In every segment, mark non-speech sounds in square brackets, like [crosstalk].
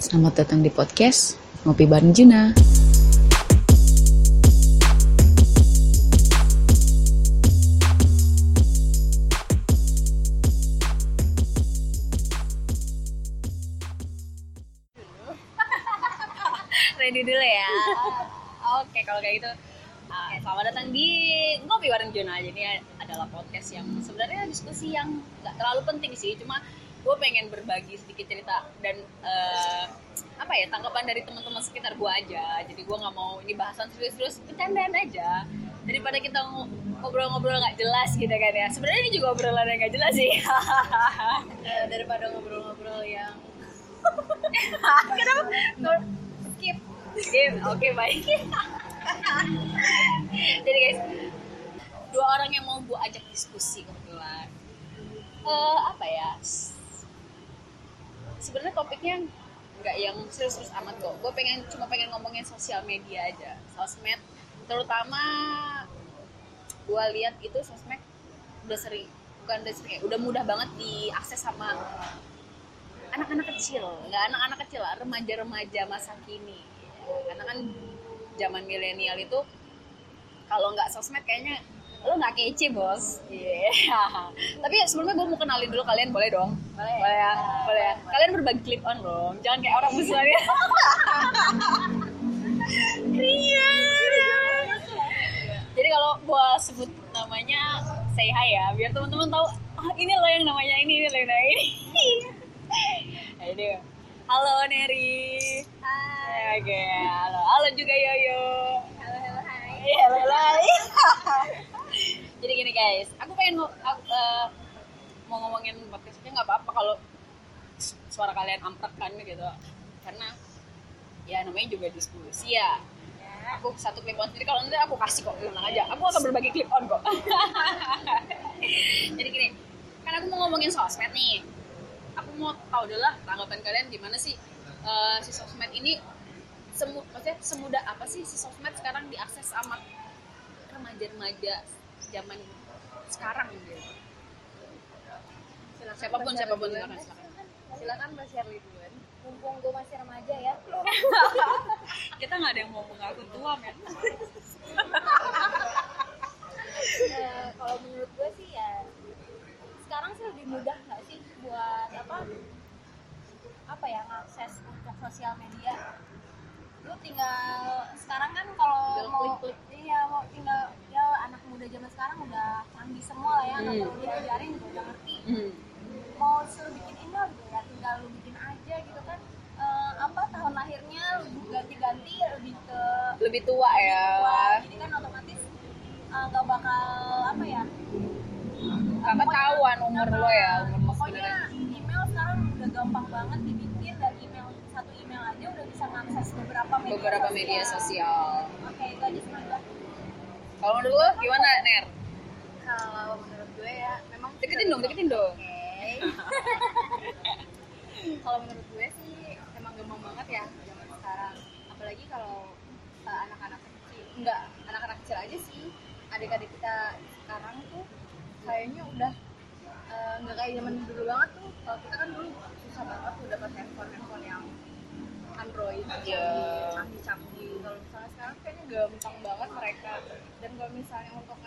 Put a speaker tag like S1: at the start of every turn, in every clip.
S1: Selamat datang di podcast Ngopi Bareng Juna. [laughs]
S2: Ready dulu ya. Oke, kalau kayak gitu. uh, selamat datang di Ngopi Bareng Juna. Jadi adalah podcast yang sebenarnya diskusi yang nggak terlalu penting sih. Cuma gue pengen berbagi sedikit cerita dan uh, apa ya tanggapan dari teman-teman sekitar gue aja. Jadi gue nggak mau ini bahasan serius-serius, bercandaan aja. Daripada kita ngobrol-ngobrol nggak jelas gitu kan ya. Sebenarnya ini juga obrolan yang nggak jelas sih.
S3: Eh, daripada ngobrol-ngobrol yang [laughs]
S2: Kenapa?
S3: skip
S2: Oke, oke baik. [laughs] Jadi guys, dua orang yang mau gue ajak diskusi kebetulan. Eh apa ya? Sebenarnya topiknya nggak yang serius-serius amat kok. Gue pengen cuma pengen ngomongin sosial media aja, sosmed. Terutama gue lihat itu sosmed udah sering bukan udah sering, ya, udah mudah banget diakses sama anak-anak kecil nggak anak-anak kecil lah remaja-remaja masa kini karena kan zaman milenial itu kalau nggak sosmed kayaknya lo nggak kece bos yeah. [laughs] tapi sebelumnya gue mau kenalin dulu kalian boleh dong
S3: Boleh.
S2: boleh ya boleh ya kalian berbagi clip on dong jangan kayak orang [laughs] musuhnya jadi kalau gue sebut namanya say hi ya biar teman-teman tahu ah ini lo yang namanya ini ini lo yang namanya ini [laughs] Ayo Halo Neri. Hai. Oke, halo. Halo juga Yoyo.
S3: halo halo hai
S2: Iya, halo, halo. Jadi gini guys, aku pengen aku, eh, mau ngomongin podcastnya nggak apa-apa kalau suara kalian amprek kan gitu. Karena ya namanya juga diskusi ya. Aku satu clip on sendiri kalau nanti aku kasih kok tenang aja. Aku akan berbagi clip on kok. [laughs] Jadi gini, kan aku mau ngomongin sosmed nih aku mau tahu dulu lah tanggapan kalian gimana sih eh, si sosmed ini semu maksudnya semudah apa sih si sosmed sekarang diakses sama remaja-remaja zaman sekarang gitu. Siapa pun siapa pun silakan. silakan
S3: silakan mbak Shirley duluan. Mumpung gue masih remaja ya. [laughs]
S2: Kita nggak ada yang mau mengaku tua men.
S3: Eh, kalau menurut gue sih ya sekarang sih lebih mudah nggak sih buat apa apa ya ngakses untuk sosial media? Lu tinggal sekarang kan kalau mau
S2: klik-klik.
S3: Iya mau tinggal ya anak muda zaman sekarang udah canggih semua lah ya nggak
S2: Hmm.
S3: perlu diajarin juga udah ngerti.
S2: Hmm.
S3: mau suruh bikin email gitu ya tinggal lu bikin aja gitu kan. Eh, apa tahun lahirnya lu ganti-ganti lebih ke
S2: lebih tua ya.
S3: Wah, jadi kan otomatis eh, nggak bakal apa ya
S2: nggak ketahuan umur lo ya umur
S3: pokoknya email sekarang udah gampang banget dibikin dan email satu email aja udah bisa mengakses beberapa media
S2: beberapa media sosial.
S3: Oke itu aja sebenarnya
S2: kalau menurut lo gimana Ner
S3: kalau menurut gue ya memang
S2: deketin dong deketin dong
S3: Oke. [laughs] kalau menurut gue sih emang gampang banget ya zaman sekarang. Apalagi kalau uh, anak-anak kecil, enggak anak-anak kecil aja sih. Adik-adik kita sekarang tuh kayaknya udah uh, nggak kayak zaman dulu banget tuh. Kalau kita kan dulu susah banget tuh dapat handphone handphone yang Android
S2: Iya.
S3: canggih-canggih. Misalnya sekarang kayaknya gampang banget mereka. Dan kalau misalnya untuk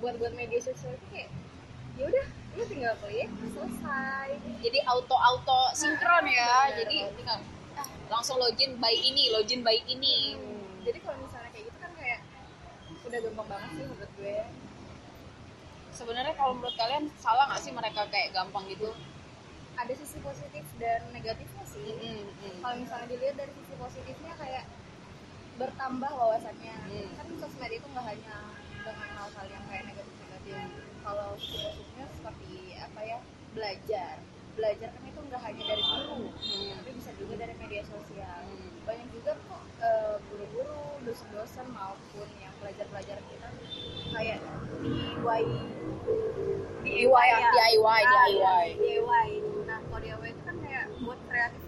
S3: buat buat media sosial itu kayak ya udah lu tinggal klik selesai.
S2: Jadi auto auto sinkron ya.
S3: Bener.
S2: jadi tinggal ah, langsung login by ini login by ini.
S3: Jadi kalau misalnya kayak gitu kan kayak udah gampang banget sih menurut gue.
S2: Sebenarnya kalau menurut kalian salah nggak sih mereka kayak gampang gitu?
S3: Ada sisi positif dan negatifnya sih.
S2: Hmm, hmm.
S3: kalau misalnya dilihat dari sisi positifnya kayak bertambah wawasannya
S2: Hmm.
S3: kan sosmed itu nggak hanya dengan hal-hal yang kayak negatif-negatif kalau sisi positifnya seperti apa ya belajar belajar kan itu nggak hanya dari guru
S2: Hmm.
S3: tapi bisa juga dari media sosial
S2: Hmm.
S3: banyak juga kok eh, guru-guru dosen-dosen maupun yang pelajar-pelajar kita kayak DIY
S2: DIY ya? DIY,
S3: Nah,
S2: DIY.
S3: DIY nah kalau DIY itu kan kayak buat kreatif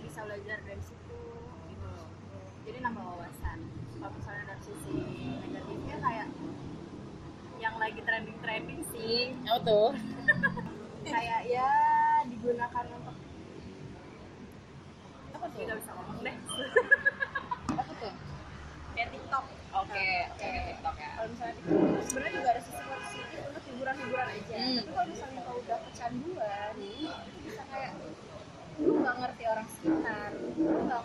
S3: bisa belajar dari situ gitu loh jadi nambah wawasan. Kalau misalnya dari sisi negatifnya kayak yang lagi trending trending sih.
S2: Apa tuh. [laughs]
S3: Kayak ya digunakan untuk nggak bisa ngomong deh.
S2: Apa tuh?
S3: Kayak TikTok.
S2: Oke oke TikTok ya.
S3: kalau misalnya TikTok sebenarnya juga ada sisi positif untuk hiburan-hiburan aja.
S2: Hmm.
S3: tapi kalau misalnya kau udah kecanduan itu bisa kayak lu nggak ngerti orang sekitar lu nggak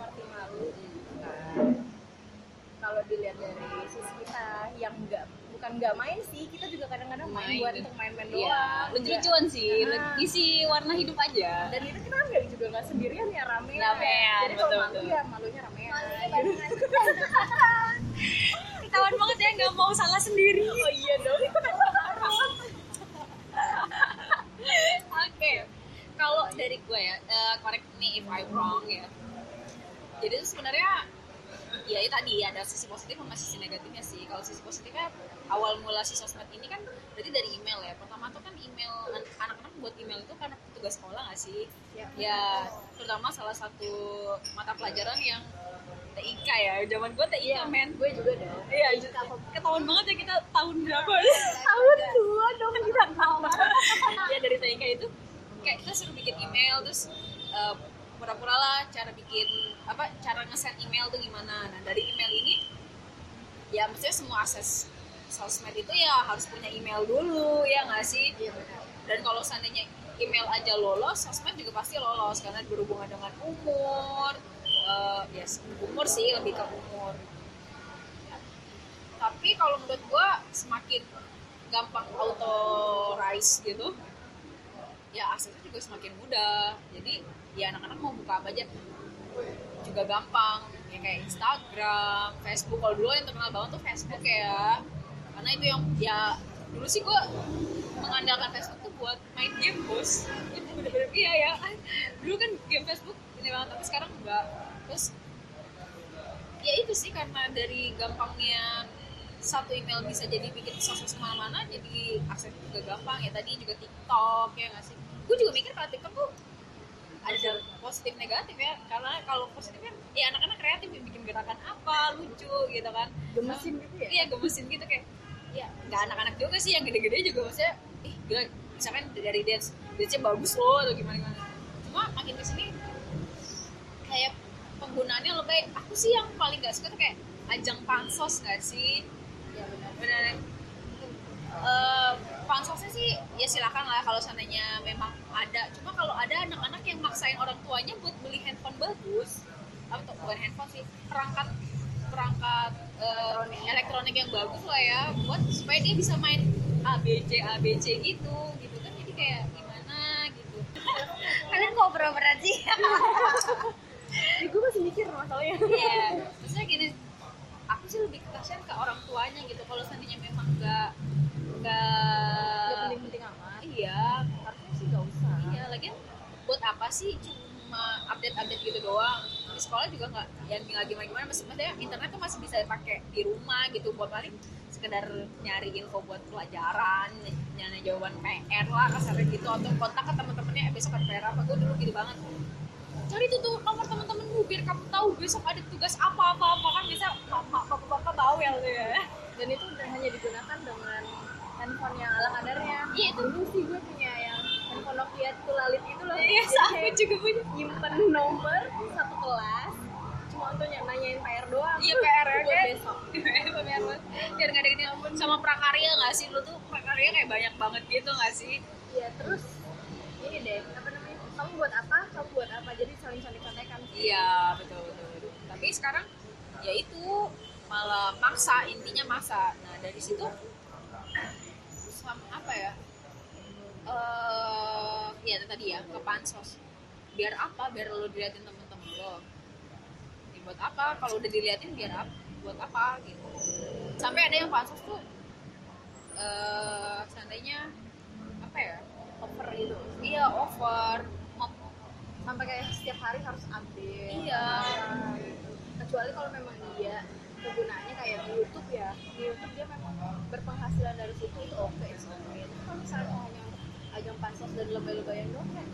S3: kalau dilihat dari sisi kita yang nggak bukan nggak main sih kita juga kadang-kadang main,
S2: Main.
S3: buat untuk main-main
S2: Iya,
S3: doang
S2: lucu-lucuan sih,
S3: Nah.
S2: ngisi warna hidup aja.
S3: dan itu kita nggak juga nggak sendirian ya rame
S2: Ramean,
S3: jadi kalau
S2: betul,
S3: malu
S2: betul.
S3: ya malunya ramean [laughs]
S2: Ketahuan banget ya nggak mau salah sendiri.
S3: oh iya dong [laughs]
S2: Oke, kalau dari gue ya, eh, correct me if I'm wrong ya. Jadi itu sebenarnya ya itu tadi ada sisi positif sama sisi negatifnya sih. Kalau sisi positifnya awal mula si sosmed ini kan berarti dari email ya. Pertama tuh kan email anak-anak buat email itu karena tugas sekolah nggak sih?
S3: Ya.
S2: Ya, terutama salah satu mata pelajaran yang TIK ya. Zaman gue TIK
S3: Iya,
S2: men.
S3: gue juga dong
S2: Iya, ketahuan banget ya kita tahun berapa
S3: tahun dua dong kita [laughs]
S2: ya dari TIK itu kayak kita suruh bikin email terus eh, pura-pura lah cara bikin apa cara nge-send email tuh gimana? Nah dari email ini ya maksudnya semua akses sosmed itu ya harus punya email dulu ya nggak sih?
S3: Iya benar.
S2: Dan kalau seandainya email aja lolos sosmed juga pasti lolos karena berhubungan dengan umur eh, ya umur sih lebih ke umur. Tapi kalau menurut gua semakin gampang authorize gitu ya aksesnya juga semakin mudah. Jadi ya anak-anak mau buka apa aja juga gampang. Ya kayak Instagram, Facebook. Kalau dulu yang terkenal banget tuh Facebook ya. Karena itu yang ya dulu sih gua mengandalkan Facebook tuh buat main game bos. Itu bener-bener iya ya. [laughs] Dulu kan game Facebook ini banget tapi sekarang enggak. Terus ya itu sih karena dari gampangnya satu email bisa jadi bikin sosmed ke mana-mana jadi akses juga gampang. Ya tadi juga TikTok ya nggak sih? Gue juga mikir kalau TikTok tuh ada positif negatif ya. Karena kalau positifnya ya anak-anak kreatif ya, bikin gerakan apa lucu gitu kan.
S3: Gemesin gitu ya?
S2: iya gemesin gitu kayak ya nggak anak-anak juga sih yang gede-gede juga maksudnya ih gila misalkan dari dance dance-nya bagus loh atau gimana gimana. Cuma makin ke sini kayak penggunaannya lebih aku sih yang paling gak suka tuh kayak ajang pansos gak sih?
S3: Iya benar
S2: benar Eh, pansosnya sih ya silakan lah kalau seandainya memang ada. Cuma kalau ada anak-anak yang maksain orang tuanya buat beli handphone bagus atau bukan handphone sih perangkat perangkat eh, elektronik. yang bagus lah ya buat supaya dia bisa main ABC ABC gitu gitu kan. Jadi kayak gimana gitu. [laughs]
S3: Kalian kok berat sih? [laughs] Ya, gue masih mikir masalahnya.
S2: Iya, maksudnya gini, aku sih lebih kasihan ke orang tuanya gitu. Kalau seandainya memang nggak nggak
S3: Gak penting-penting amat
S2: iya,
S3: harusnya sih gak usah
S2: iya. Lagian buat apa sih cuma update-update gitu doang? Di sekolah juga nggak yang nggak gimana-gimana. Maksudnya internet tuh masih bisa dipakai di rumah gitu buat paling sekedar nyari info buat pelajaran, nyari jawaban PR lah kasarnya gitu atau kontak ke teman-temannya eh, besok ada PR apa gue dulu gitu banget cari tuh, tuh nomor teman-temanmu biar kamu tahu besok ada tugas apa apa apa kan bisa mama bapak tahu ya lu ya
S3: dan itu udah hanya digunakan dengan handphone yang ala kadarnya.
S2: Iya, itu.
S3: dulu sih gue punya yang handphone Nokia tulalit itu loh.
S2: Iya aku juga punya.
S3: nyimpen nomor satu kelas cuma untuk ny- nanyain PR doang.
S2: Iya PR ya kan?
S3: besok. [laughs]
S2: Biar biar nggak ada gini sama prakarya nggak sih? Lu tuh prakarya kayak banyak banget gitu nggak sih?
S3: Iya terus ini deh apa namanya? Kamu buat apa? Kamu buat apa? Jadi saling saling contekan
S2: iya betul betul, betul. tapi sekarang ya itu malah maksa intinya maksa. Nah dari situ apa ya? Eh ya tadi ya ke pansos. Biar apa? Biar lo diliatin temen-temen lo. Ya, buat apa? Kalau udah diliatin biar apa buat apa gitu. Sampai ada yang pansos tuh eh seandainya apa ya?
S3: Over gitu.
S2: Iya over.
S3: Sampai kayak setiap hari harus update.
S2: Iya.
S3: kecuali kalau memang dia YouTube ya di YouTube dia memang berpenghasilan dari situ itu oke sih Tapi kalau misalnya hanya ajang pansos dan lebay-lebayan doang kan?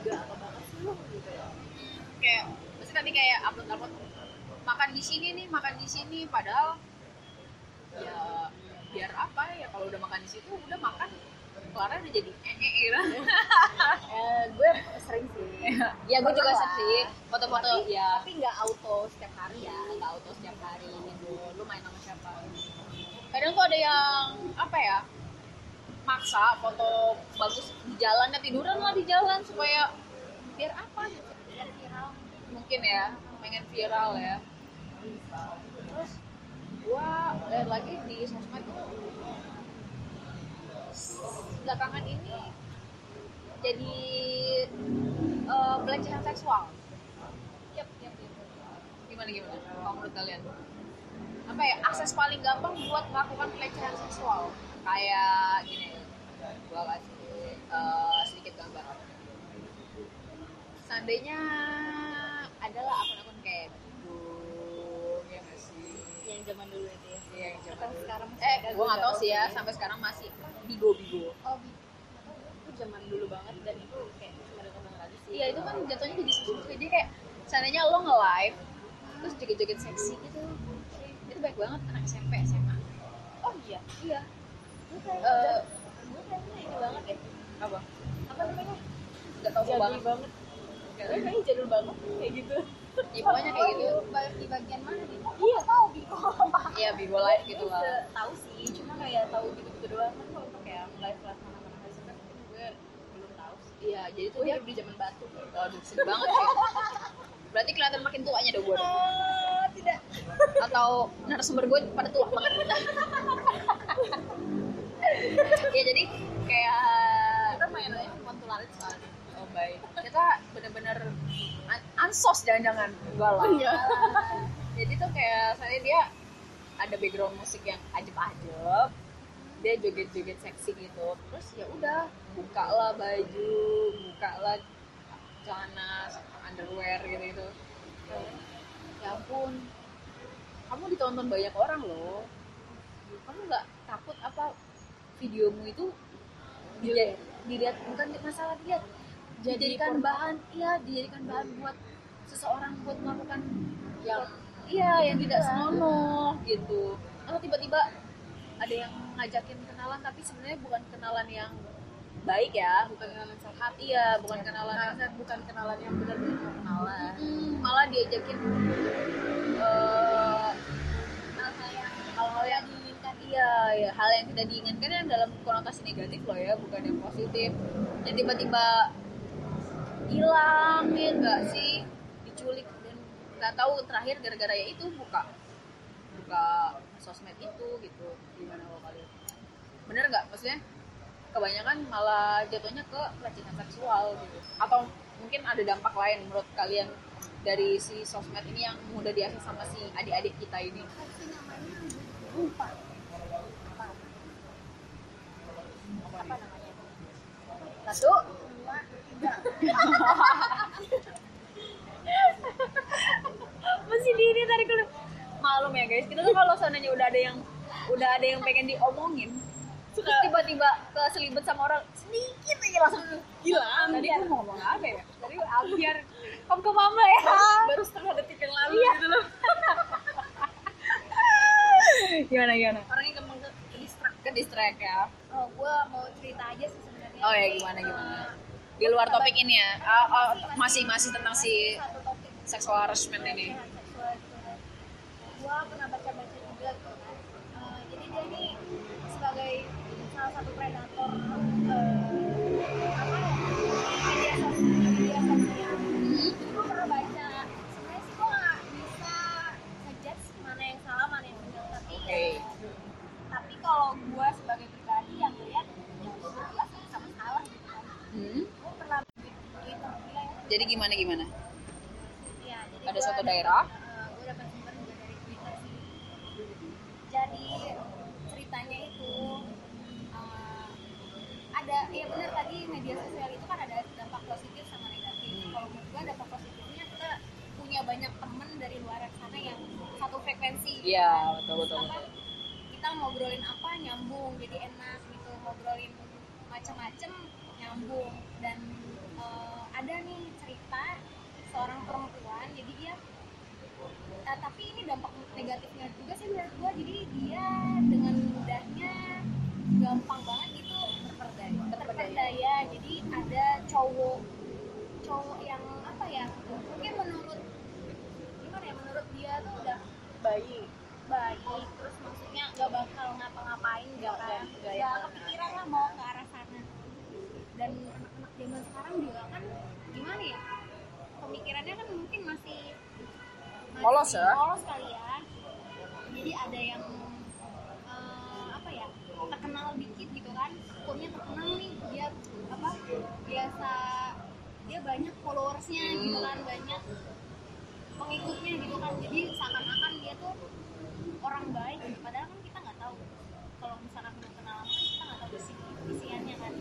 S3: Enggak apa banget sih lu gitu ya.
S2: Kayak pasti tadi kayak upload upload makan di sini nih makan di sini padahal ya biar apa ya kalau udah makan di situ udah makan Clara udah jadi eh eh gitu. [laughs]
S3: Eh, gue sering sih.
S2: Ya gue juga sering. foto-foto ya
S3: tapi nggak auto setiap hari ya
S2: nggak auto setiap hari main sama siapa? Kadang tuh ada yang apa ya maksa foto bagus di jalan ya tiduran lah di jalan supaya biar apa gitu.
S3: Biar viral.
S2: Mungkin ya pengen viral ya. Terus gua lihat lagi di sosmed tuh belakangan ini jadi eh, pelecehan seksual.
S3: Yep, yep, yep.
S2: gimana gimana? Kalau menurut kalian apa ya akses paling gampang buat melakukan pelecehan seksual. Kayak gini gua kasih eh, sedikit gambar. Seandainya adalah akun-akun kayak Bigo ya nggak sih?
S3: Yang zaman dulu itu ya?
S2: Iya, yang zaman
S3: Atau
S2: dulu.
S3: sekarang masih
S2: eh gua nggak tahu sih ya sampai sekarang masih Bigo Bigo
S3: oh bi- itu zaman dulu banget dan itu kayak cuma ada lagi sih.
S2: Iya itu kan jatuhnya jadi sesuatu jadi kayak seandainya lo nge live terus joget-joget seksi gitu itu baik banget anak SMP SMA
S3: oh iya?
S2: Iya.
S3: Gue kayak
S2: Eh,
S3: gue kayaknya ini banget ya.
S2: Apa?
S3: Apa namanya?
S2: Nggak tahu
S3: jadul
S2: banget.
S3: banget. Gue kayaknya jadul banget kayak gitu.
S2: Ya pokoknya kayak gitu. [laughs]
S3: Di bagian mana nih? Iya. tahu Biko.
S2: Iya Bigo live gitu lah.
S3: tahu sih cuma kayak tahu gitu gitu doang. Kan kalau untuk kayak live live school kan gue belum tahu sih.
S2: Iya jadi tuh
S3: gue
S2: dia
S3: hidup di zaman batu.
S2: Waduh, sedih banget sih. [laughs] Berarti kelihatan makin tuanya dong gue.
S3: oh tidak [laughs]
S2: Atau narasumber gue pada tua banget. [laughs] ya jadi kayak
S3: kita mainannya cuma tularit soalnya
S2: oh baik. Kita bener-bener an- ansos jangan-jangan enggak lah.
S3: Iya.
S2: Jadi tuh kayak saya dia ada background musik yang ajeb-ajeb. Dia joget-joget seksi gitu. Terus ya udah, buka lah baju, buka lah celana, underwear gitu-gitu. Ya ampun, kamu ditonton banyak orang loh. Kamu nggak takut apa videomu itu dilihat, dilihat bukan masalah dilihat,
S3: Jadi
S2: dijadikan bahan, iya dijadikan bahan buat seseorang buat melakukan yang iya yang tidak senonoh gitu. Atau tiba-tiba ada yang ngajakin kenalan tapi sebenarnya bukan kenalan yang baik ya,
S3: bukan kenalan sehat
S2: iya bukan kenalan
S3: Nah, bukan kenalan yang benar-benar kenalan.
S2: Malah diajakin eh,
S3: hal-hal yang
S2: diinginkan iya ya hal yang tidak diinginkan yang dalam konotasi negatif loh ya bukan yang positif. Yang tiba-tiba hilang ya enggak sih? Diculik dan nggak tahu terakhir gara-gara ya itu buka buka sosmed itu gitu. Gimana lo kalian bener nggak? Maksudnya kebanyakan malah jatuhnya ke pelecehan seksual gitu. Atau mungkin ada dampak lain menurut kalian dari si sosmed ini yang mudah diakses sama si adik-adik kita ini?
S3: Apa namanya lupa apa apa namanya
S2: satu.
S3: Dua tiga
S2: masih di ini tarik dulu malum ya guys. Kita tuh kalau seandainya udah ada yang udah ada yang pengen diomongin tiba-tiba keselibet sama orang sedikit aja langsung gila. Tadi gue mau ngomong apa ya? Tadi ambiar kamu ke mama ya.
S3: Baru setengah detik yang lalu
S2: Iya.
S3: gitu loh. [laughs]
S2: Gimana gimana?
S3: Orangnya gampang ke ke distract
S2: ke distract ya.
S3: Oh gue mau cerita aja sih sebenarnya.
S2: Oh ya gimana gimana?
S3: Eh,
S2: di luar topik ini ya. Ah, ah,
S3: masih-
S2: masih masih tentang si sexual harassment ini
S3: jadi
S2: gimana gimana
S3: Iya, jadi
S2: Ada suatu daerah?
S3: eh, gua dapat sumber juga dari Twitter sih. Jadi ceritanya itu eh, ada ya benar tadi media sosial itu kan ada dampak positif sama negatif.
S2: Hmm.
S3: Kalau menurut gua dampak positifnya kita punya banyak temen dari luar sana yang satu frekuensi.
S2: iya betul betul
S3: Apa,
S2: betul
S3: kita ngobrolin apa nyambung jadi enak gitu ngobrolin macam-macam nyambung dan eh, ada nih kita seorang perempuan jadi dia nah, tapi ini dampak negatifnya juga sih menurut gua jadi dia dengan mudahnya gampang banget itu terperdaya terperdaya jadi ada
S4: cowok cowok yang apa ya mungkin menurut gimana ya menurut dia tuh udah baik
S2: Polos ya?
S4: polos kali ya jadi ada yang eh, apa ya terkenal dikit gitu kan. Pokoknya terkenal nih dia apa biasa dia banyak followersnya gitu kan banyak pengikutnya gitu kan jadi seakan-akan dia tuh orang baik gitu. padahal kan kita nggak tahu kalau misalkan udah kenal lama kan kita nggak tahu isi isiannya kan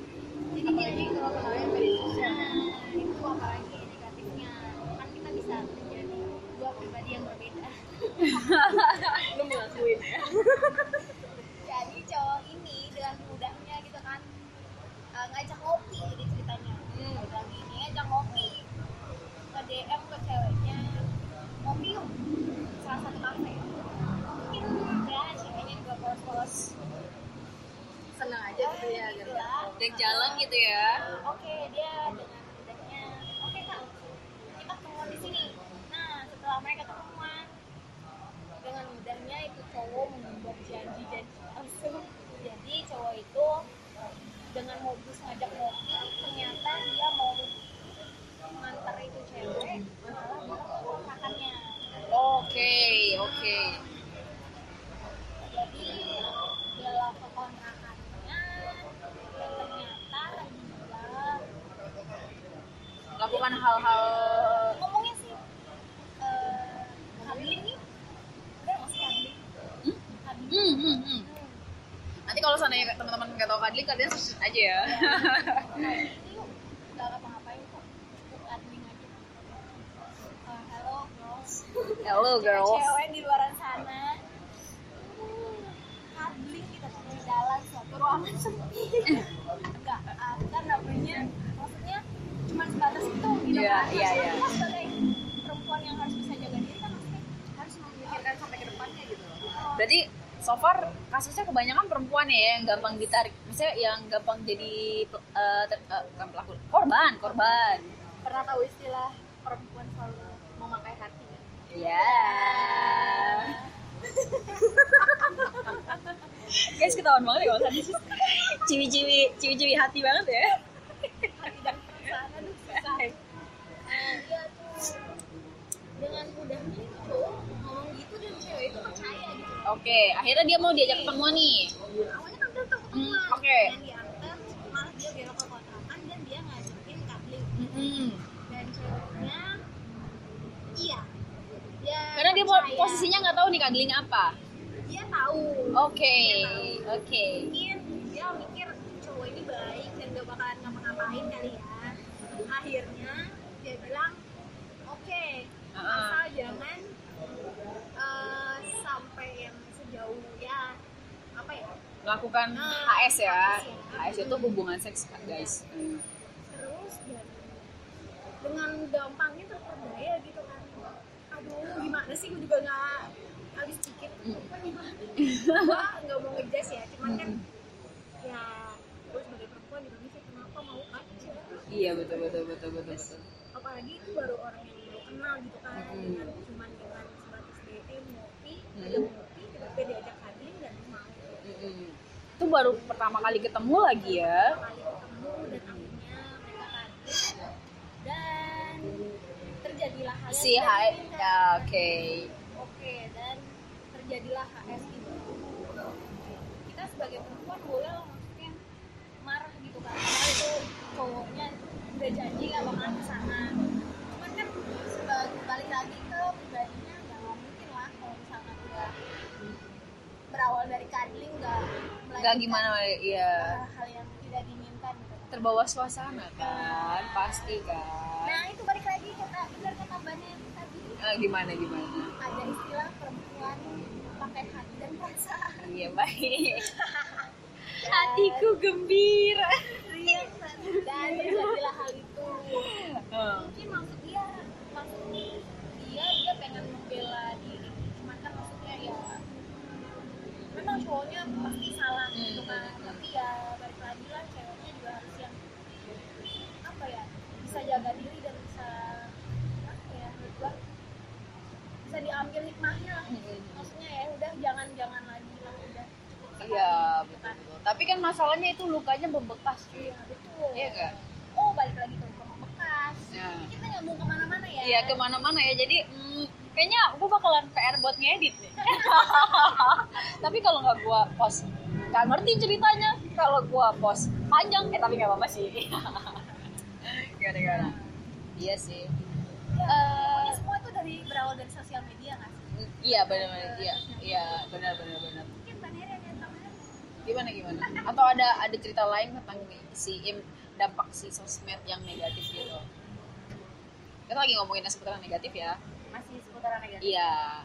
S4: jadi
S2: apalagi
S4: dia
S2: kalau kenalnya media sosial
S4: nah itu apalagi negatifnya kan kita bisa menjadi dua pribadi yang berbeda
S2: lu mengakuin ya
S4: jadi cowok ini dengan mudahnya gitu kan eh, ngajak ngopi jadi ceritanya
S2: Hmm.
S4: bilang gini ngajak ngopi ke DM ke ceweknya ngopi yuk salah satu kafe mungkin ya ceweknya juga polos-polos
S2: seneng aja gitu ya
S4: gitu
S2: gitu
S4: lah.
S2: Dek jalan gitu ya
S4: oke dia dengan mudahnya oke kak kita ketemuan di sini nah setelah mereka ketemuan dengan mudahnya itu cowok membuat janji-janji langsung jadi cowok itu dengan modus ngajak ngopi ternyata dia mau nganter itu cewek malah dia kontrakannya
S2: oke oke
S4: jadi dia ke kontrakannya dan ternyata dia
S2: lakukan hal-hal
S4: ngomongnya sih eh cuddling nih udah nggak sih cuddling
S2: Hmm?
S4: cuddling
S2: hmm, hmm, hmm.
S4: Hmm.
S2: nanti kalau teman-teman nggak tahu kadling kalian search aja ya.
S4: Eh, hello girls.
S2: Hello girls.
S4: cewek di luar sana. Cuddling kita di dalam suatu ruangan sepi. Enggak ada namanya maksudnya cuma sebatas itu gitu
S2: Iya,
S4: kan
S2: iya, iya.
S4: kita sebagai perempuan yang harus bisa jaga diri kan maksudnya harus memikirkan
S2: sampai ke depannya gitu
S4: Oh,
S2: berarti so far kasusnya kebanyakan perempuan ya yang gampang ditarik. Maksudnya yang gampang jadi eh, ter- eh, bukan pelaku korban korban.
S4: Pernah tahu istilah perempuan selalu memakai hati
S2: ya? [laughs] Guys ketahuan banget ya kalau tadi. Ciwi-ciwi ciwi-ciwi hati banget ya
S4: hati dan perasaan aduh susah nah dia tuh dengan mudahnya itu cowok ngomong gitu dan cewek itu
S2: oke akhirnya dia mau diajak ketemu nih.
S4: Awalnya kan udah
S2: Hmm, oke.
S4: yang diantar malah dia belok ke kontrakan dan dia ngajakin cuddling
S2: Mm-mm.
S4: dan ceweknya iya. Dia
S2: karena dia
S4: percaya.
S2: posisinya nggak tahu nih kadling apa.
S4: Dia tahu.
S2: Oke oke.
S4: Mungkin dia mikir cowok ini baik dan gak bakalan ngapa-ngapain kali ya. Akhirnya dia bilang oke
S2: Uh-uh.
S4: asal jangan
S2: melakukan HS ya.
S4: HS ya.
S2: Itu hubungan seks guys. Hmm.
S4: terus dan dengan gampangnya terperdaya gitu kan. Aduh gimana sih? Gue juga nggak habis pikir.
S2: Hmm.
S4: gue nggak mau ngejudge ya. Cuman kan ya gue sebagai perempuan di Indonesia kenapa mau aja
S2: iya betul betul betul betul betul.
S4: apalagi itu baru orang yang baru kenal gitu kan.
S2: Hmm.
S4: dengan cuman dengan sebatas DM ngopi
S2: Hmm.
S4: ada ngopi tiba-tiba diajak hadir dan mau
S2: Mm-mm. Baru pertama kali ketemu lagi ya?
S4: Kali ketemu dan terjadilah yang
S2: si Hai ya oke.
S4: Oke dan terjadilah HS itu. Kita sebagai perempuan boleh lah maksudnya marah gitu kan. Karena itu cowoknya udah janji gak bakalan ke sana cuman kan sebagai balik lagi ke pribadinya nggak mungkin lah kalau misalkan udah berawal dari cuddling nggak
S2: nggak gimana ya
S4: hal yang tidak diinginkan gitu.
S2: Terbawa suasana kan pasti kan.
S4: Nah itu balik lagi kata benar kata tadi.
S2: Eh, gimana gimana?
S4: Ada istilah perempuan pakai hati dan perasaan
S2: iya baik. [laughs] Hatiku gembira.
S4: Dan terjadilah hal itu.
S2: Hmm.
S4: mungkin maksud dia maksud dia cowoknya pasti salah gitu hmm. gitu kan hmm, hmm. tapi ya balik lagi lah ceweknya juga harus yang apa ya bisa jaga diri dan
S3: bisa apa ya berdua bisa diambil hikmahnya hmm, hmm. maksudnya ya udah jangan jangan lagi lah udah.
S2: Iya betul, tapi kan masalahnya itu lukanya membekas cuy.
S3: Iya betul.
S2: Iya kan
S3: oh balik lagi ke membekas.
S2: Ya.
S3: kita nggak mau ke mana-mana ya.
S2: Iya ke mana-mana ya. Jadi mm, kayaknya gue bakalan PR buat ngedit nih [laughs] tapi kalau nggak gue post nggak ngerti ceritanya. Kalau gue post panjang eh tapi nggak apa-apa sih. [laughs] Gara-gara iya sih.
S3: Ya, pokoknya semua itu dari berawal dari sosial media sih?
S2: Iya benar-benar iya iya benar-benar benar
S3: mungkin ada tambahan
S2: gimana gimana? Atau ada ada cerita lain tentang si im dampak si sosmed yang negatif gitu kita lagi ngomongin yang seputaran negatif ya.
S3: Masih seputaran negatif?
S2: Iya.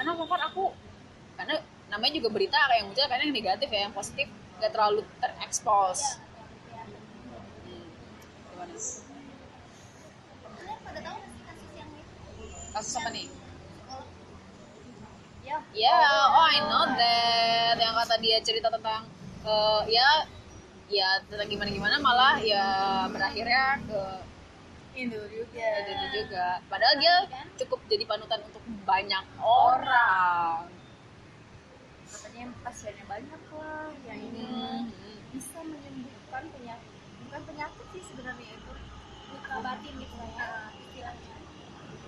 S2: Karena far aku karena namanya juga berita kayak yang muncul karena yang negatif ya yang positif gak terlalu terekspos.
S3: Ya,
S2: hmm. gimana
S3: nggak kasus
S2: apa nih?
S3: Ya
S2: ya oh I know that. Yang kata dia cerita tentang eh, ya ya tentang gimana gimana malah ya berakhirnya ke
S3: itu juga.
S2: Itu juga. Padahal dia cukup jadi panutan untuk banyak orang
S3: katanya pasiennya banyak lah yang ini
S2: Hmm.
S3: bisa menyembuhkan penyakit. Bukan penyakit sih sebenarnya itu. Luka batin gitu lah ya istilahnya.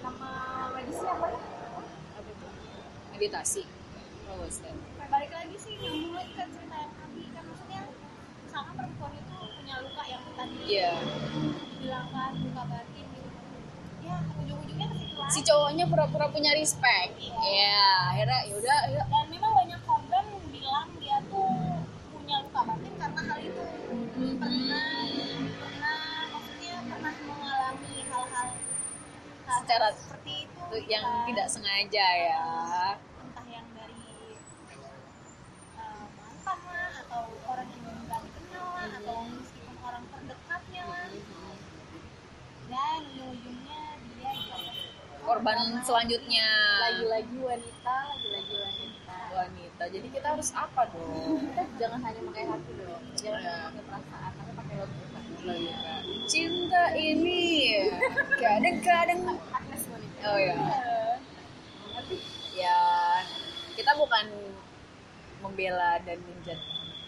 S3: Nama medisnya apa ya?
S2: Apa itu? meditasi. Oh?
S3: Nah, balik lagi sih nyambung lagi kan cerita yang tadi kan maksudnya misalkan perempuan itu punya luka yang tadi.
S2: Iya.
S3: kan luka batin gitu. Ya ujung-ujungnya ke situ
S2: si cowoknya pura-pura punya respect. Ya akhirnya yaudah ya Secara-
S3: seperti itu
S2: yang
S3: kan.
S2: tidak sengaja ya.
S3: Entah yang dari eh, mantan lah atau orang yang nggak dikenal lah atau meskipun orang terdekatnya lah. Dan ujungnya dia
S2: korban selanjutnya.
S3: lagi-lagi wanita lagi-lagi wanita.
S2: Wanita. Jadi kita harus apa dong?
S3: Kita jangan hanya pakai hati dong. Jangan
S2: Iya.
S3: hanya pakai perasaan tapi pakai logika
S2: cinta ini [laughs] kadang-kadang oh ya ya kita bukan membela dan menjat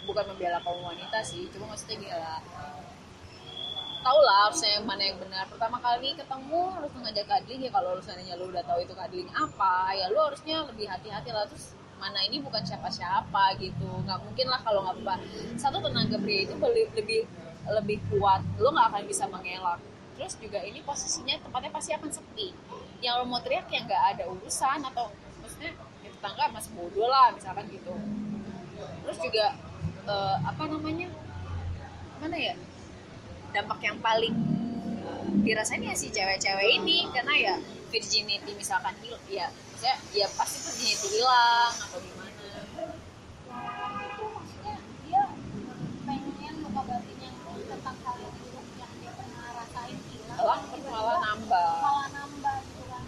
S2: bukan membela kaum wanita sih cuma maksudnya gini lah. Tau lah harusnya yang mana yang benar. Pertama kali ketemu harus mengajak kadling ya kalau lu seandainya lu udah tahu itu kadling apa ya lu harusnya lebih hati-hati lah. Terus mana ini bukan siapa-siapa gitu. Nggak mungkin lah kalau nggak apa satu tenaga pria itu lebih lebih lebih kuat. Lu nggak akan bisa mengelak. Terus juga ini posisinya tempatnya pasti akan sepi yang lo mau teriak ya nggak ada urusan atau maksudnya ya tetangga masih bodoh lah misalkan gitu. Terus juga eh, apa namanya mana ya dampak yang paling dirasain ya si cewek-cewek ini karena ya virginity misalkan hil ya maksudnya ya pasti virginity hilang atau gimana.
S3: Pengen luka tentang hal yang yang dia pernah rasain hilang.
S2: Hilang malah nambah
S3: gitu kan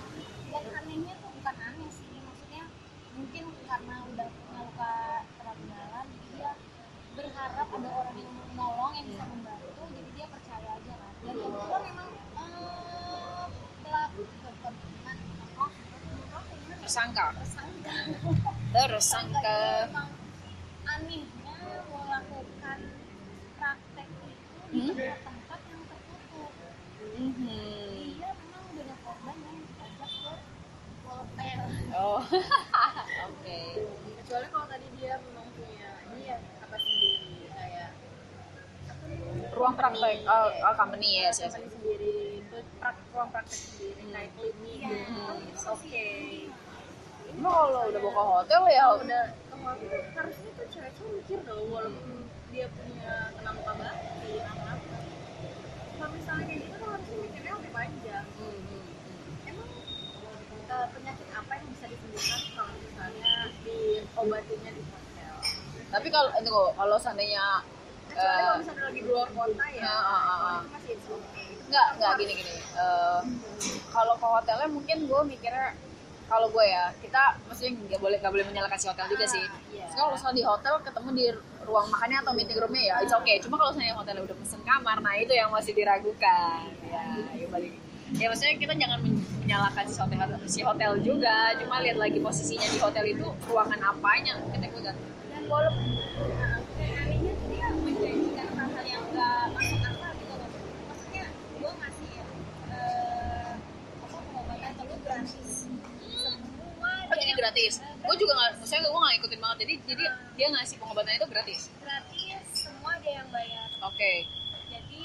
S3: dan anehnya tuh bukan aneh sih maksudnya mungkin karena udah punya luka terlalu dalam jadi dia berharap ada orang yang mau menolong yang bisa membantu jadi dia percaya aja kan dan kebetulan memang eh, pelaku bukan bukan oh,
S2: tersangka.
S3: Tersangka.
S2: Tersangka
S3: anehnya melakukan praktek itu di
S2: Hmm?
S3: tempat-tempat yang tertutup. Dia memang banyak korban yang diajak ke hotel.
S2: Oh. [laughs] Oke.
S3: Kecuali kalau tadi dia memang punya ini ya apa sendiri kayak
S2: ruang praktek oh, oh company yes yes.
S3: Company sendiri itu prak, ruang praktek sendiri
S2: Hmm.
S3: kayak klinik
S2: Iya.
S3: gitu. Oke
S2: Emang kalau udah buka hotel ya.
S3: Udah ke hotel. Harusnya tuh cewek-cewek mikir dong walaupun dia punya kena luka batin apa. Kalau misalnya kayak gitu tuh harusnya mikirnya lebih panjang.
S2: Mhm.
S3: emang eh, penyakit apa yang bisa disembuhkan kalau misalnya diobatinnya di hotel?
S2: Tapi kalau itu kok, kalau seandainya
S3: kecuali
S2: eh,
S3: kalau misalnya lagi di luar kota ya
S2: ah, ah.
S3: itu masih it's okay
S2: nggak nggak gini gini. Eh, kalau ke hotelnya mungkin gue mikirnya kalau gue ya kita maksudnya nggak boleh nggak boleh menyalahkan si hotel juga sih.
S3: iya.
S2: Terus kalau misalnya di hotel ketemu di ruang makannya atau meeting roomnya ya it's okay. Cuma kalau misalnya hotelnya udah pesen kamar nah itu yang masih diragukan. Ya ya balik. Ya maksudnya kita jangan men- menyalahkan si hotel si hotel juga. Cuma lihat lagi posisinya di hotel itu ruangan apanya. Kita gue ganti
S3: dan walaupun nah, dan anehnya tuh dia menjanjikan hal-hal yang nggak masuk akal gitu loh maksudnya gue ngasih eh, apa pengobatan ke lu gratis semua
S2: oh jadi
S3: dia-
S2: gratis gue juga nggak saya gue nggak ikutin banget jadi dia ngasih pengobatan itu gratis?
S3: Gratis semua dia yang bayar.
S2: Oke.
S3: jadi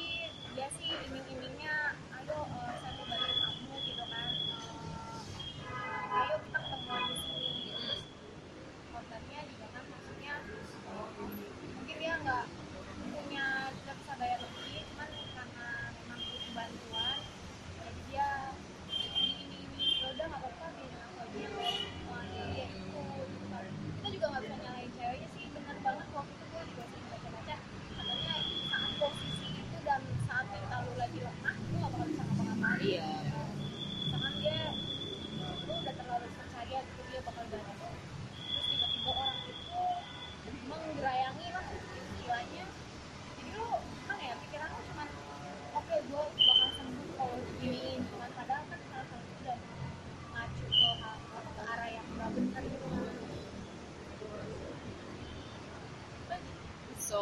S3: dia sih iming-imingnya ayo eh, saya mau bantu kamu gitu kan Eh, ayo kita ketemuan di sini gitu Terus kontennya juga kan maksudnya eh, mungkin dia nggak punya tidak bisa bayar lebih cuman karena memang butuh bantuan jadi dia ini ini ini ya udah nggak apa-apa biarin aku aja yang bayar semua jadi dia ikut gitu kan kita juga nggak bisa nyalain ceweknya sih bener banget waktu itu gue juga sering baca-baca katanya saat posisi itu dan saat mental lu lagi lemah lu gak bakal bisa ngapa-ngapain
S2: Iya.
S3: misalkan dia lu udah terlalu percaya gitu dia bakal bantu terus tiba-tiba orang itu menggerayangi lah istilahnya jadi lu gimana ya pikiran lu cuman oke gue bakal sembuh kalau giniin cuman padahal kan salah satu udah ngacu ke, hal- apa, ke arah yang gak bener gitu kan
S2: so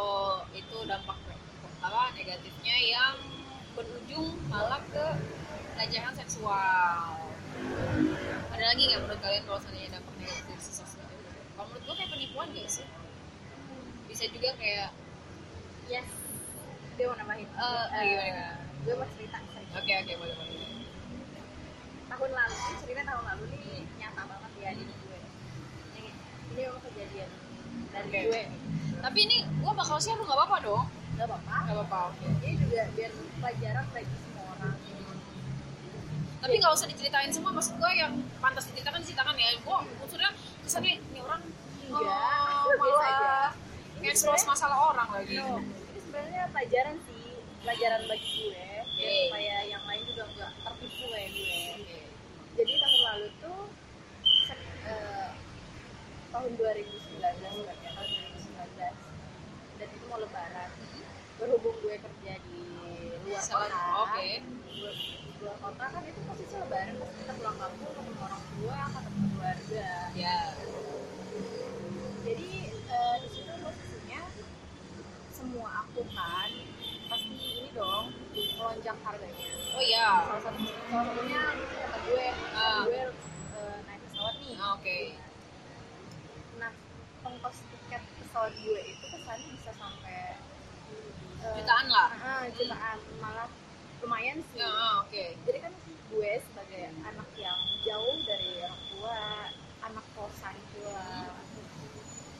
S2: itu dampak apa negatifnya yang berujung malah ke pelecehan seksual. Ada lagi nggak menurut kalian kalau seandainya dampak negatif dari sosmed itu kalau menurut gue kayak penipuan gak sih? Bisa juga kayak
S3: yes. Dia mau nambahin.
S2: Eh, eh, gimana, gimana?
S3: gue mau cerita
S2: oke oke boleh boleh.
S3: Tahun lalu ini cerita tahun lalu nih nyata banget ya di gue ini ini memang kejadian dari
S2: Oke.
S3: gue.
S2: Tapi ini gue bakal share nggak apa-apa dong
S3: nggak apa-apa.
S2: Nggak apa-apa oke.
S3: Ini juga biar pelajaran bagi semua orang.
S2: Tapi nggak usah diceritain semua maksud gue yang pantas diceritakan diceritakan ya. Gue unsurnya kesannya ini orang
S3: Enggak,
S2: oh, malah
S3: sebenarnya-
S2: masalah orang lagi.
S3: No, ini sebenarnya pelajaran sih pelajaran bagi gue.
S2: Oke.
S3: supaya yang lain juga nggak tertipu kayak gue.
S2: Oke.
S3: jadi tahun lalu tuh eh, tahun 2019 berarti ya, tahun 2019 dan itu mau lebaran berhubung gue kerja di luar
S2: Salah-
S3: kota
S2: oke.
S3: gue di luar kota kan itu posisi lebaran pasti kita pulang kampung ketemu orang tua ketemu keluarga.
S2: Ya.
S3: Jadi eh, di situ posisinya semua akuntan pasti ini dong melonjak harganya.
S2: Oh iya.
S3: Salah satu salah satunya kata gue
S2: Ah.
S3: gue eh, naik pesawat nih.
S2: Ah, oke.
S3: Nah ongkos tiket pesawat gue itu kesannya bisa sampai
S2: jutaan lah.
S3: Ah, jutaan. Malah lumayan sih.
S2: Ah, oke.
S3: Jadi kan gue sebagai anak yang jauh dari orang tua anak kosan pula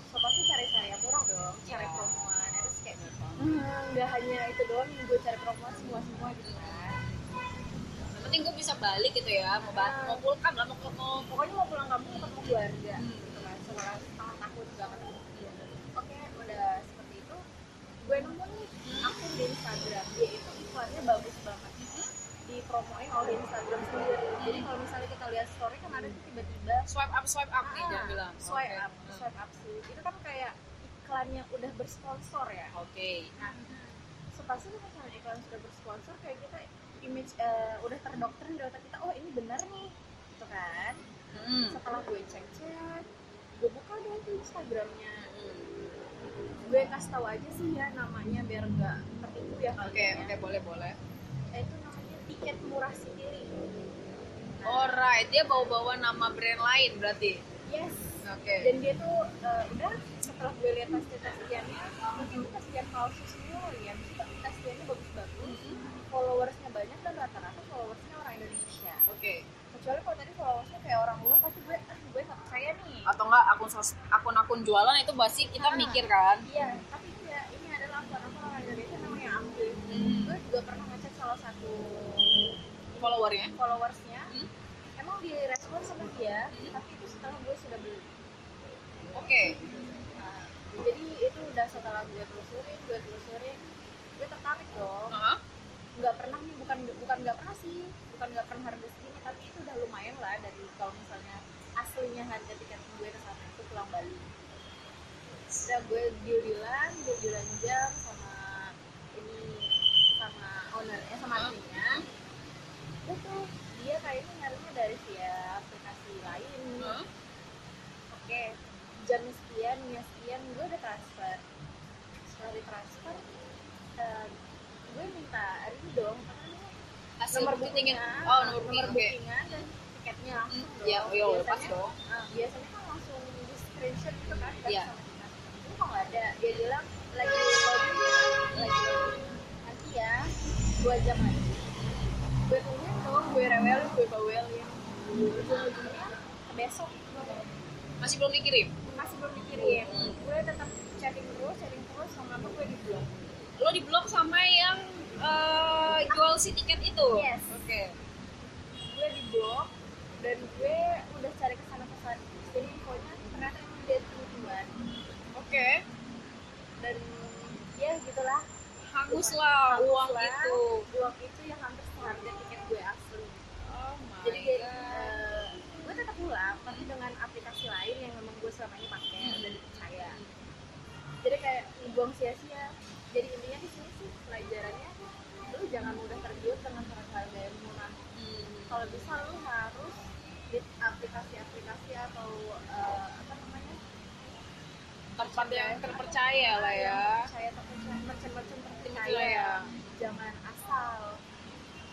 S3: so pasti cari-cari yang murah dong cari
S2: Ya.
S3: promoan terus kayak "Hmm, nggak hanya itu doang yang gue cari promoan semua semua gitu kan.
S2: Yang penting gue bisa balik gitu ya mau ba- mau pulang lah mau mau
S3: pokoknya mau pulang kampung ketemu keluarga
S2: Hmm.
S3: gitu kan. Setelah setengah tahun gak ketemu oke udah seperti itu. Gue nemu akun di Instagram. Dia itu iklannya bagus banget. Di promoin oleh Instagram sendiri. Jadi kalau misalnya kita lihat story kan ada tuh tiba-tiba
S2: swipe up swipe up nih
S3: Ah,
S2: jangan bilang.
S3: swipe
S2: Oke.
S3: up swipe up sih. Itu kan kayak iklan yang udah bersponsor ya?
S2: Oke.
S3: Nah so pasti misalnya iklan sudah bersponsor kayak kita image eh, udah terdoktrin di otak kita oh ini benar nih. Gitu kan?
S2: Hmm.
S3: setelah gue cek cek gue buka deh tuh instagramnya gue kasih tahu aja sih ya namanya biar nggak tertipu ya
S2: oke
S3: kalian
S2: oke boleh boleh.
S3: Eh, itu namanya tiket murah sendiri.
S2: Alright dia bawa bawa nama brand lain berarti?
S3: Yes.
S2: Oke.
S3: Dan dia tuh eh, udah setelah gue lihat pasti tastiannya itu tastian palsu semua ya. Tapi tastiannya bagus-bagus followersnya banyak dan rata-rata followersnya orang Indonesia.
S2: Oke.
S3: Kecuali kalau tadi followersnya kayak orang luar pasti gue ah percaya nih
S2: atau enggak akun sos- akun-akun jualan itu pasti kita
S3: Ah.
S2: mikir kan
S3: iya tapi enggak ini adalah akun-akun orang Indonesia namanya aktif
S2: Hmm.
S3: gue juga pernah ngecek salah satu
S2: followernya
S3: followersnya
S2: Hmm.
S3: emang direspon sama dia tapi itu setelah gue sudah beli
S2: oke
S3: Nah, jadi itu udah setelah gue telusurin gue telusurin gue tertarik dong
S2: Hah?
S3: nggak pernah nih bukan bukan nggak pernah sih bukan nggak pernah harga segini tapi itu udah lumayan lah dari kalau misalnya aslinya harga tiket gue ke sana itu pulang Bali. Udah gue deal dealan jam sama ini sama ownernya sama
S2: Hmm.
S3: adminnya. Itu dia kayaknya nyarinya dari via aplikasi lain.
S2: Hah?
S3: oke jam sekian jam sekian gue udah transfer. Setelah di transfer? Eh, gue minta ini dong
S2: hasil
S3: nomor
S2: booking
S3: bookingnya.
S2: Oh nomor oke.
S3: bookingan dan tiketnya. Langsung
S2: Hmm. Ya ya udah pas dong
S3: Nah, biasanya kan langsung di screenshot gitu kan kan kita. Ini kok nggak ada? Dia bilang lagi loading, lagi loading. Nanti ya, dua jam lagi. Gue tungguin dong, gue rewelin, gue bawelin. Ujung-ujungnya besok
S2: masih belum dikirim
S3: masih belum dikirim.
S2: Hmm.
S3: Gue tetap chatting terus, chatting terus, sama apa gue di blok.
S2: lo di blok sama yang eh, jual si tiket itu
S3: Yes.
S2: oke
S3: Gue di blok dan gue udah cari ke sana ke sana. Jadi infonya ternyata emang dia tujuan
S2: oke.
S3: Dan ya gitulah.
S2: Hangus lah uang
S3: Lah,
S2: itu.
S3: Uang itu yang hampir seharga tiket gue asli.
S2: Oh my
S3: jadi
S2: God.
S3: eh, gue tetap pulang tapi dengan aplikasi lain yang memang gue selama ini pakai
S2: Hmm.
S3: udah dipercaya. Jadi kayak ngebuang sia-sia. Jadi intinya di sini sih pelajarannya lu jangan mudah tergiur dengan harga yang murah
S2: Hmm.
S3: kalau bisa lu harus di aplikasi-aplikasi atau eh, apa namanya?
S2: Tempat yang terpercaya lah ya.
S3: saya terpercaya merchant-merchant terpercaya.
S2: Terpercaya.
S3: jangan asal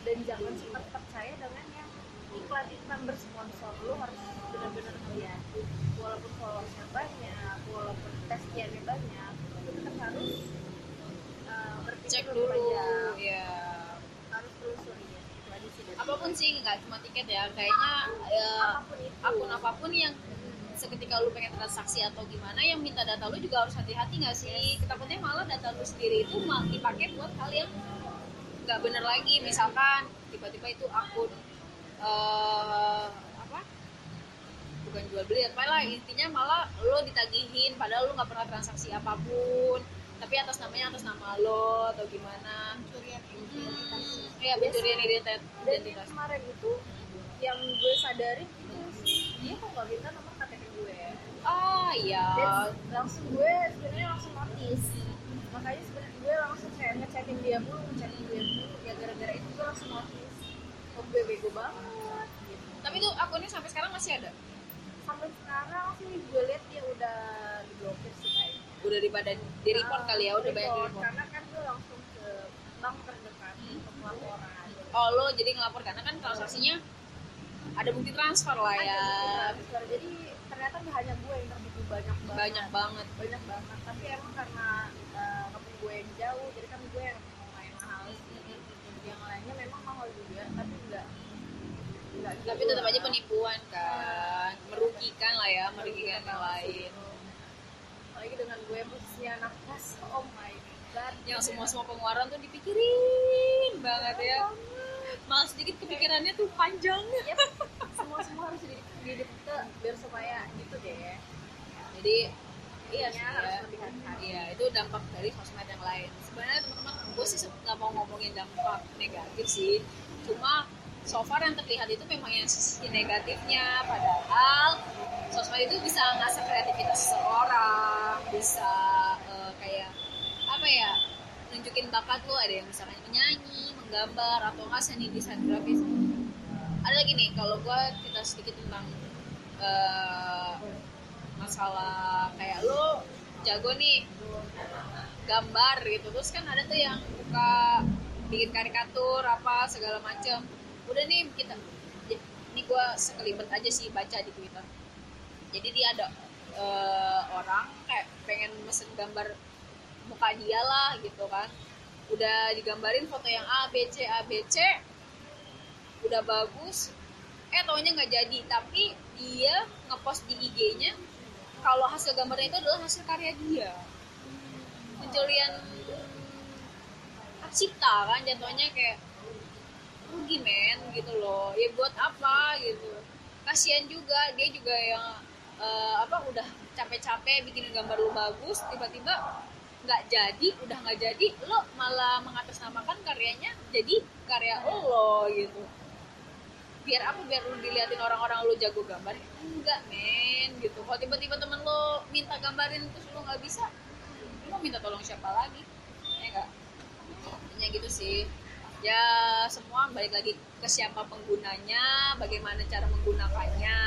S3: dan jangan sempat percaya dengan yang iklan-iklan bersponsor. Lu harus benar-benar melihat. Walaupun followersnya banyak walaupun testiannya banyak lu tetap harus uh, berpikir
S2: cek dulu
S3: panjang.
S2: ya
S3: harus telusuri ya itu aja sih dari
S2: apa pun sih nggak cuma tiket ya. Kayaknya ya,
S3: apa pun
S2: akun apa pun yang seketika lu pengen transaksi atau gimana yang minta data lu juga harus hati-hati nggak sih? Takutnya malah data lu sendiri itu dipakai buat hal yang nggak bener lagi. Misalkan tiba-tiba itu akun eh apa? Bukan jual beli apa lah intinya malah lo ditagihin padahal lo nggak pernah transaksi apa pun tapi atas namanya atas nama lo atau gimana?
S3: Pencurian identitas.
S2: Hmm, iya pencurian identitas.
S3: Dan
S2: identitas
S3: kemarin itu yang gue sadarin itu dia kok nggak minta nomor KTP gue
S2: ah iya.
S3: Dan langsung gue sebenarnya langsung notice. Makanya sebenarnya gue langsung kayak ngechatin dia mulu ngechatin dia mulu. Ya gara-gara itu gue langsung notice. Oh gue bego banget gitu.
S2: Tapi tuh akunnya sampai sekarang masih ada?
S3: Sampai sekarang sih gue lihat dia udah diblokir sih
S2: udah daripada di report
S3: Ah,
S2: kali ya udah banyak di
S3: report. karena kan gue langsung ke bank terdekat untuk laporan.
S2: Oh lo jadi ngelapor karena kan transaksinya ada bukti transfer lah ya.
S3: Ada bukti transfer. jadi ternyata nggak hanya gue yang tertipu banyak banget.
S2: Banyak banget.
S3: Banyak banget. Tapi emang karena uh, kampung gue yang jauh jadi kan gue yang lumayan mahal yang lainnya memang mahal juga tapi enggak
S2: tapi tetap aja penipuan kan. Merugikan lah ya merugikan yang lain
S3: apalagi dengan gue anak kos oh my god.
S2: Yang semua semua pengeluaran tuh dipikirin banget ya. Malah sedikit kepikirannya tuh panjang.
S3: Yep. semua semua harus di di ke biar supaya gitu deh.
S2: Jadi iya sih
S3: Intinya harus
S2: ya. iya itu dampak dari sosmed yang lain. Sebenarnya teman-teman gue sih nggak mau ngomongin dampak negatif sih. Cuma so far yang terlihat itu memang yang sisi negatifnya padahal sosmed itu bisa ngasah kreativitas seseorang bisa eh, kayak apa ya nunjukin bakat lo ada yang misalnya menyanyi menggambar atau nggak seni desain grafis. Ada lagi nih kalau gue cerita sedikit tentang eh, masalah kayak lo jago nih gambar gitu. Terus kan ada tuh yang buka bikin karikatur apa segala macam udah nih kita ini gue sekelibet aja sih baca di twitter. Jadi dia ada eh, orang kayak pengen mesen gambar muka dia lah gitu kan. Udah digambarin foto yang A B C A B C. Udah bagus. Eh taunya nggak jadi tapi dia ngepost di IG-nya kalau hasil gambarnya itu adalah hasil karya dia. Pencurian cipta kan jatuhnya kayak rugi men gitu loh. Ya buat apa gitu. Kasihan juga dia juga yang eh, apa udah capek-capek bikin gambar lu bagus tiba-tiba nggak jadi udah nggak jadi lo malah mengatasnamakan karyanya jadi karya lo gitu. Biar apa? Biar lu diliatin orang-orang lu jago gambar? Enggak men gitu. Kalau tiba-tiba temen lo minta gambarin terus lo nggak bisa lo minta tolong siapa lagi? Ya enggak intinya gitu sih ya semua balik lagi ke siapa penggunanya bagaimana cara menggunakannya.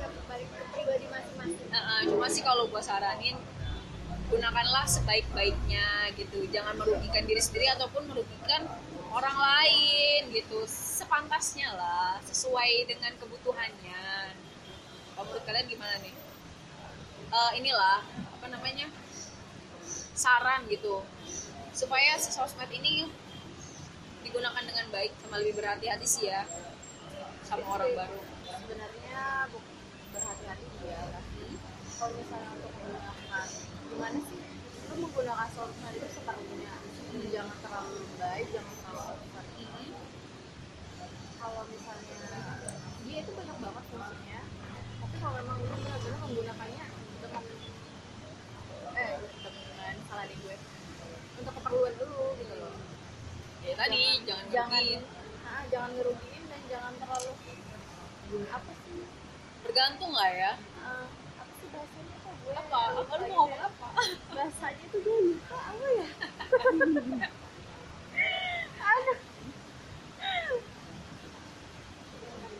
S3: Ya balik ke pribadi masing-masing.
S2: Nah, cuma sih kalau gue saranin gunakanlah sebaik-baiknya gitu. Jangan merugikan diri sendiri ataupun merugikan orang lain gitu. Sepantasnya lah sesuai dengan kebutuhannya. Kalau menurut kalian gimana nih? Eh, inilah apa namanya? Saran gitu. Supaya si sosmed ini digunakan dengan baik sama lebih berhati-hati sih ya sama orang baru.
S3: Sebenarnya berhati-hati dia lah kalau misalnya untuk menggunakan gimana sih? Lu menggunakan sosmed itu seperlunya. Jangan terlalu baik jangan terlalu over kalau misalnya dia itu banyak banget fungsinya. Tapi kalau memang lu benar-benar menggunakannya dengan eh dengan salah nih gue untuk keperluan dulu
S2: ya tadi jangan
S3: jangan
S2: merugiin.
S3: ah, jangan ngerugiin dan jangan terlalu apa sih?
S2: Bergantung lah ya.
S3: Ah, apa sih bahasanya kok gue
S2: apa? apa lu mau ngomong apa?
S3: Bahasanya tuh gue lupa apa ya? [laughs] Aduh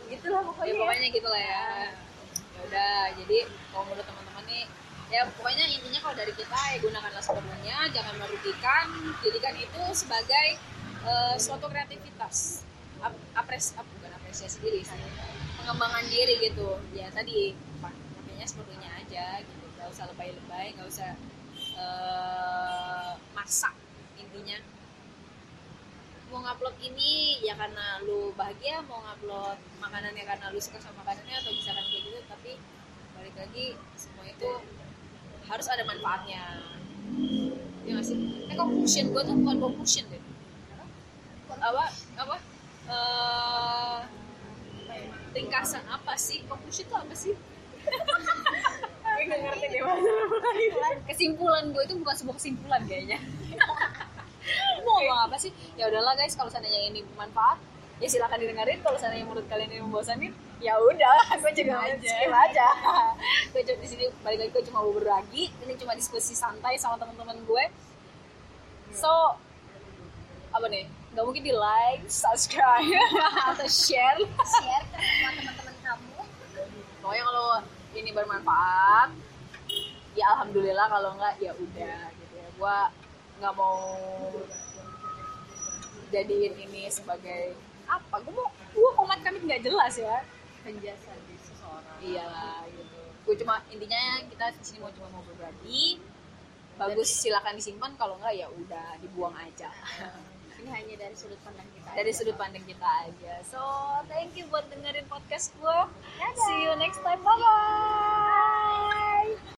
S3: gitulah
S2: ya
S3: pokoknya ya.
S2: pokoknya gitu lah ya. Ya udah jadi kalau menurut teman-teman nih ya pokoknya intinya kalau dari kita ya gunakanlah sepenuhnya jangan merugikan jadikan itu sebagai eh, suatu kreativitas. Ap, apres ap- bukan apresiasi diri sih. Pengembangan diri gitu. Ya tadi makanya sepenuhnya aja gitu. Nggak usah lebay-lebay nggak usah eh, maksa intinya. Mau ngupload ini ya karena lu bahagia mau ngupload makanannya karena lu suka sama makanannya atau misalkan kayak gitu tapi balik lagi semua itu harus ada manfaatnya. Ya nggak sih? Eh conclusion gue tuh bukan conclusion deh apa apa eh ringkasan apa sih? Conclusion tuh apa sih?
S3: Gue ngerti deh
S2: kesimpulan. Gue itu bukan sebuah kesimpulan kayaknya. Mau ngomong apa sih? Ya udahlah guys kalau seandainya ini bermanfaat ya silakan didengarin. Kalau seandainya menurut kalian ini membosanin ya udah [laughs] gue cuma
S3: aja.
S2: skip aja. [laughs] Gue cuma di sini balik lagi gue cuma mau berbagi. Ini cuma diskusi santai sama teman-teman gue. So apa nih nggak mungkin di like subscribe [laughs] atau share.
S3: Share ke semua teman-teman kamu.
S2: Pokoknya kalau ini bermanfaat ya alhamdulillah kalau enggak ya udah gitu ya. Gua nggak mau jadiin ini sebagai apa? Gua mau gua komat kami nggak jelas ya.
S3: Penjelasan di seseorang.
S2: Iyalah gitu. Gua cuma intinya kita di sini mau cuma mau berbagi. Bagus silakan disimpan kalau enggak ya udah dibuang aja [laughs]
S3: hanya dari sudut pandang kita
S2: dari aja. sudut pandang kita aja. So thank you buat dengerin podcast gue see you next time. Bye bye.